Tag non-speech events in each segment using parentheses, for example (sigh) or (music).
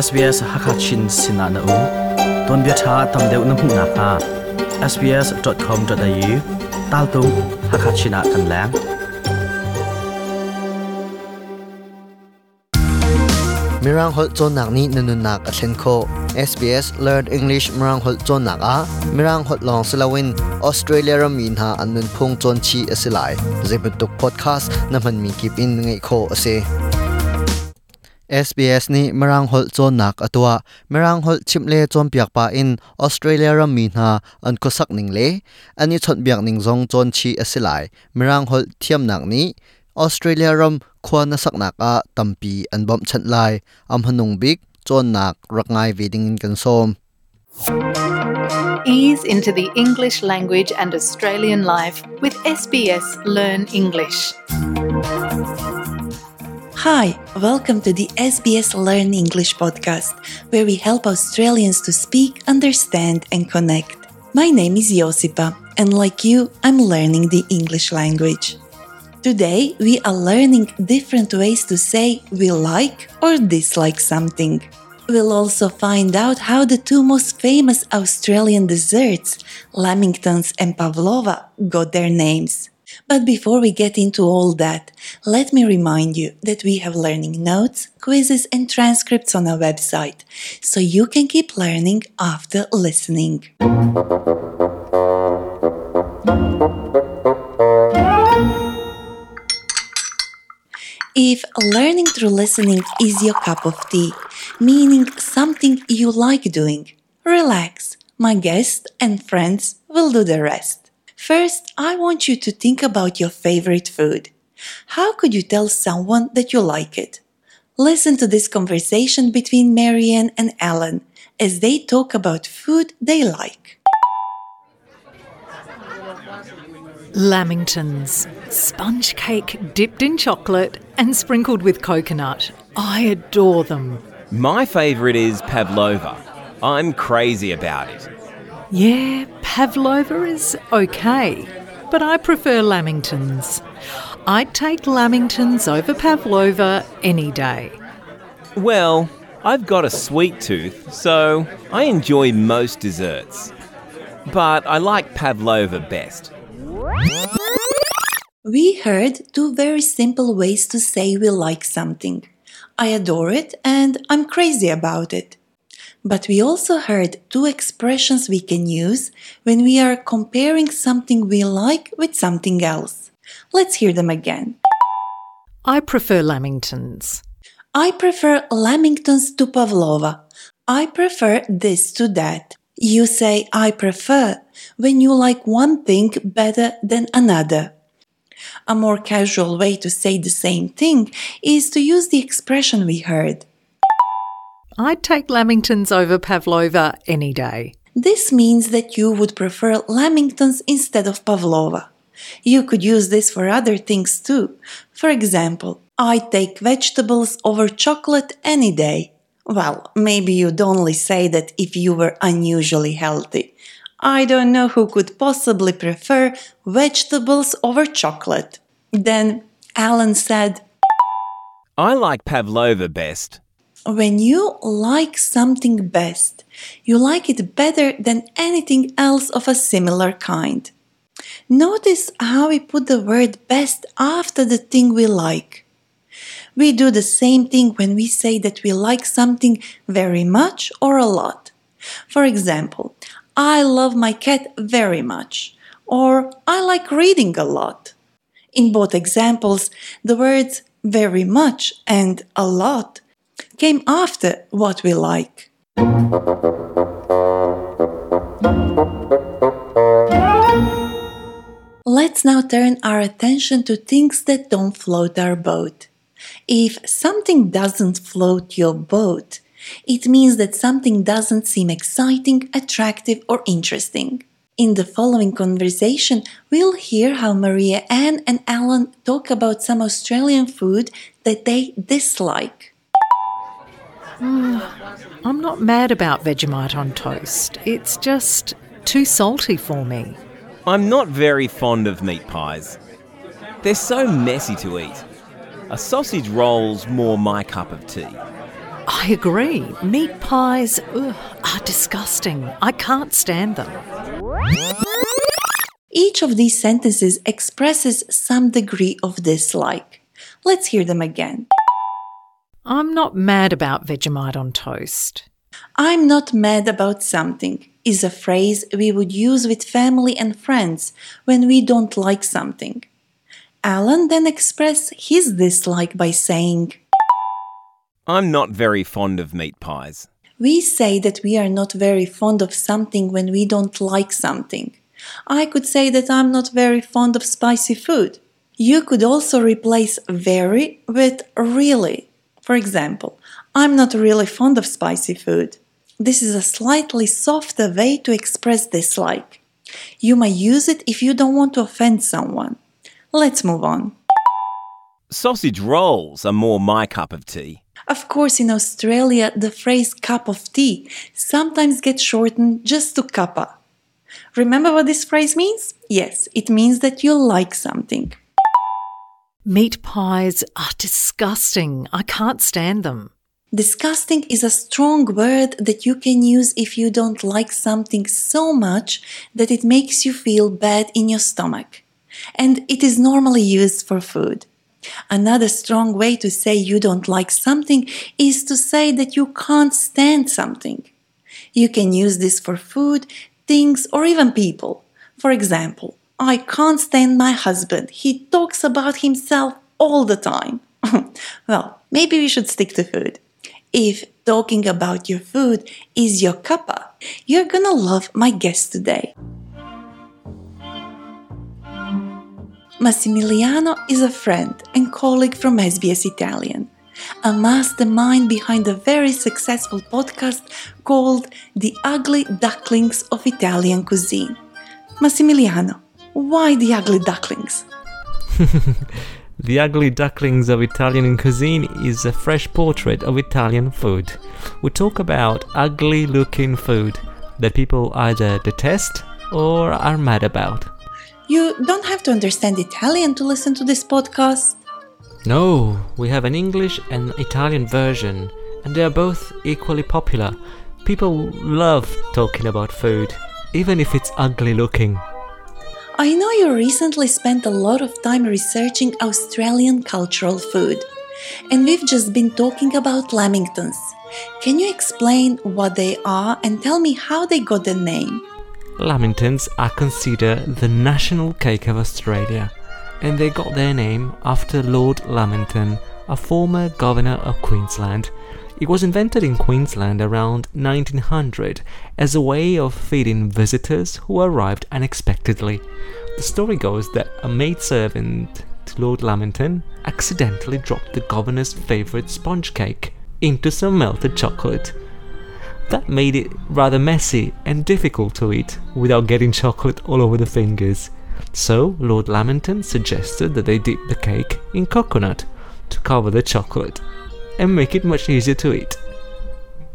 SBS Hakachin Sinana U Ton bia tha tam deuh na hmu na kha sbs.com.au tal tu Hakachina kan lang Mirang hol chon nak ni nanun nak a thlen kho SBS Learn English Mirang hol chon nak a Mirang hol long silawin Australia ram min ha anun phung chon chi asilai zebutuk podcast na man mi kip in ngai kho ase SBS นี่มรังหลจนนักอตัวมรังหลชิมเลจนเปียกปาอินออสเตรเลียรมีนาอันก็สักนิงเลอันนี้ชนเบียกนิงซงจนชีอสิไลมรังหลเทียมหนักนี้ออสเตรเลียรมควรนสักนักอาตัมปีอันบอมชันไลอัมหนุงบิกจนนักรักง่ายวีดิงกันโซม Ease into the English language and Australian life with SBS Learn English. Hi, welcome to the SBS Learn English podcast, where we help Australians to speak, understand, and connect. My name is Josipa, and like you, I'm learning the English language. Today, we are learning different ways to say we like or dislike something. We'll also find out how the two most famous Australian desserts, Lamingtons and Pavlova, got their names. But before we get into all that, let me remind you that we have learning notes, quizzes, and transcripts on our website, so you can keep learning after listening. If learning through listening is your cup of tea, meaning something you like doing, relax. My guest and friends will do the rest. First, I want you to think about your favorite food. How could you tell someone that you like it? Listen to this conversation between Marianne and Alan as they talk about food they like. Lamingtons. Sponge cake dipped in chocolate and sprinkled with coconut. I adore them. My favourite is pavlova. I'm crazy about it. Yeah, pavlova is okay, but I prefer lamingtons. I'd take lamingtons over pavlova any day. Well, I've got a sweet tooth, so I enjoy most desserts. But I like pavlova best. We heard two very simple ways to say we like something. I adore it and I'm crazy about it. But we also heard two expressions we can use when we are comparing something we like with something else. Let's hear them again. I prefer lamingtons. I prefer lamingtons to pavlova. I prefer this to that. You say I prefer when you like one thing better than another. A more casual way to say the same thing is to use the expression we heard. I'd take lamingtons over pavlova any day. This means that you would prefer lamingtons instead of pavlova. You could use this for other things too. For example, I take vegetables over chocolate any day. Well, maybe you'd only say that if you were unusually healthy. I don't know who could possibly prefer vegetables over chocolate. Then Alan said, I like pavlova best. When you like something best, you like it better than anything else of a similar kind. Notice how we put the word best after the thing we like. We do the same thing when we say that we like something very much or a lot. For example, I love my cat very much, or I like reading a lot. In both examples, the words very much and a lot came after what we like. Let's now turn our attention to things that don't float our boat. If something doesn't float your boat, it means that something doesn't seem exciting, attractive, or interesting. In the following conversation, we'll hear how Maria Ann and Alan talk about some Australian food that they dislike. I'm not mad about Vegemite on toast. It's just too salty for me. I'm not very fond of meat pies. They're so messy to eat. A sausage roll's more my cup of tea. I agree. Meat pies ugh, are disgusting. I can't stand them. Each of these sentences expresses some degree of dislike. Let's hear them again. I'm not mad about Vegemite on toast. I'm not mad about something is a phrase we would use with family and friends when we don't like something. Alan then expressed his dislike by saying, I'm not very fond of meat pies. We say that we are not very fond of something when we don't like something. I could say that I'm not very fond of spicy food. You could also replace very with really. For example, I'm not really fond of spicy food. This is a slightly softer way to express dislike. You may use it if you don't want to offend someone. Let's move on. Sausage rolls are more my cup of tea. Of course, in Australia, the phrase cup of tea sometimes gets shortened just to cuppa. Remember what this phrase means? Yes, it means that you like something. Meat pies are disgusting. I can't stand them. Disgusting is a strong word that you can use if you don't like something so much that it makes you feel bad in your stomach. And it is normally used for food. Another strong way to say you don't like something is to say that you can't stand something. You can use this for food, things, or even people. For example, I can't stand my husband. He talks about himself all the time. (laughs) well, maybe we should stick to food. If talking about your food is your cuppa, you're gonna love my guest today. Massimiliano is a friend and colleague from SBS Italian, a mastermind behind a very successful podcast called The Ugly Ducklings of Italian Cuisine. Massimiliano, why the ugly ducklings? (laughs) The Ugly Ducklings of Italian Cuisine is a fresh portrait of Italian food. We talk about ugly looking food that people either detest or are mad about. You don't have to understand Italian to listen to this podcast. No, we have an English and Italian version, and they are both equally popular. People love talking about food, even if it's ugly looking. I know you recently spent a lot of time researching Australian cultural food, and we've just been talking about lamingtons. Can you explain what they are and tell me how they got their name? Lamingtons are considered the national cake of Australia, and they got their name after Lord Lamington, a former governor of Queensland. It was invented in Queensland around 1900 as a way of feeding visitors who arrived unexpectedly. The story goes that a maidservant to Lord Lamington accidentally dropped the governor's favourite sponge cake into some melted chocolate. That made it rather messy and difficult to eat without getting chocolate all over the fingers. So, Lord Lamington suggested that they dip the cake in coconut to cover the chocolate and make it much easier to eat.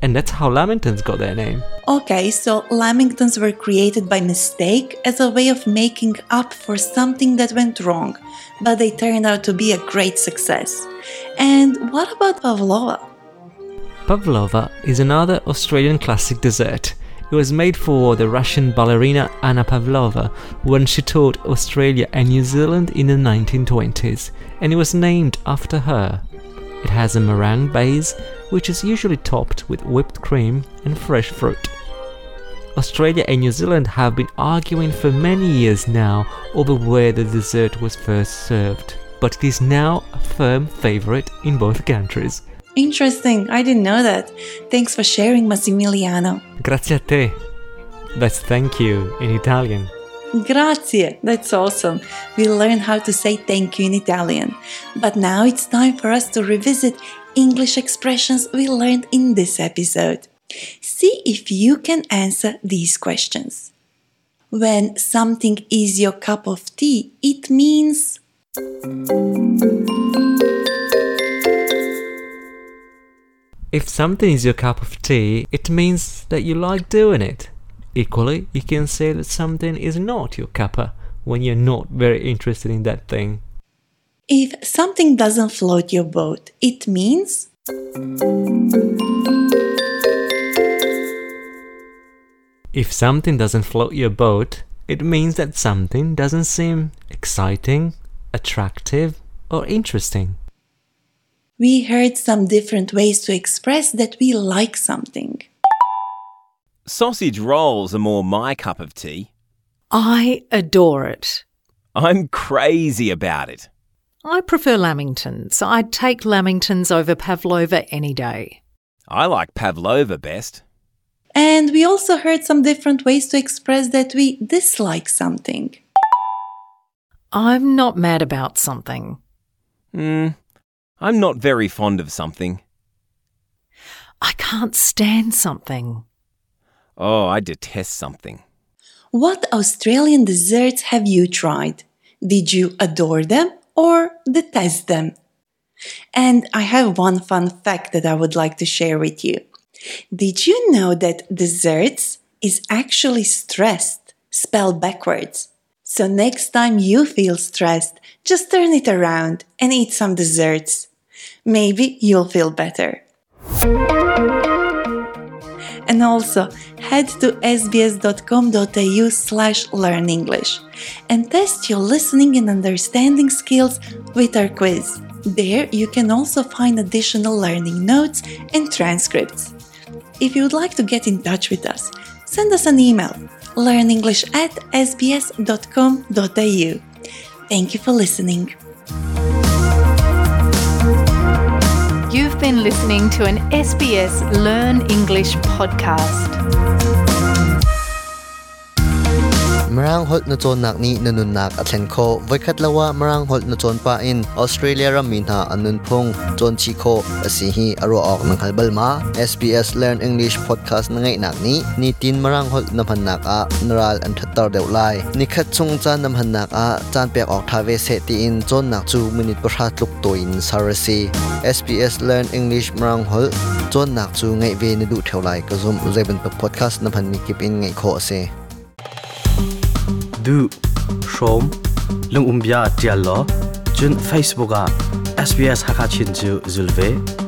And that's how Lamingtons got their name. Okay, so lamingtons were created by mistake as a way of making up for something that went wrong, but they turned out to be a great success. And what about pavlova? Pavlova is another Australian classic dessert. It was made for the Russian ballerina Anna Pavlova when she toured Australia and New Zealand in the 1920s, and it was named after her. It has a meringue base, which is usually topped with whipped cream and fresh fruit. Australia and New Zealand have been arguing for many years now over where the dessert was first served, but it is now a firm favourite in both countries. Interesting, I didn't know that. Thanks for sharing, Massimiliano. Grazie a te. That's thank you in Italian. Grazie, that's awesome. We learned how to say thank you in Italian. But now it's time for us to revisit English expressions we learned in this episode. See if you can answer these questions. When something is your cup of tea, it means If something is your cup of tea, it means that you like doing it. Equally, you can say that something is not your cuppa when you're not very interested in that thing. if something doesn't float your boat, it means If something doesn't float your boat, it means that something doesn't seem exciting, attractive, or interesting. We heard some different ways to express that we like something. Sausage rolls are more my cup of tea. I adore it. I'm crazy about it. I prefer lamingtons. I'd take lamingtons over pavlova any day. I like pavlova best. And we also heard some different ways to express that we dislike something. I'm not mad about something. Hmm, I'm not very fond of something. I can't stand something. Oh, I detest something. What Australian desserts have you tried? Did you adore them or detest them? And I have one fun fact that I would like to share with you. Did you know that desserts is actually stressed, spelled backwards? So next time you feel stressed, just turn it around and eat some desserts. Maybe you'll feel better. And also head to sbs.com.au slash learn English and test your listening and understanding skills with our quiz. There you can also find additional learning notes and transcripts. If you would like to get in touch with us, send us an email learnenglish at sbs.com.au. Thank you for listening. Been listening to an SBS Learn English podcast. Marang holt na chon nak ni nanun nak athen kho vaikhat lawa marang holt na chon pa in australia ram min ha anun phung chon chi kho asi hi aro ok nang halbal ma sbs learn english podcast na ngai nak ni ni tin marang holt na phan nak a naral an thattar deu lai ni khat chung chan nam han nak a chan pek ok tha ve se ti in chon nak chu minute pa tluk to in sarasi sbs learn english marang hol chon nak chu ngai ve ni du thaulai ka zum zaiban podcast na phan mi kip in ngai kho ase du shom lung umbia tialo lo chun facebook a sbs hakachin chu zulve.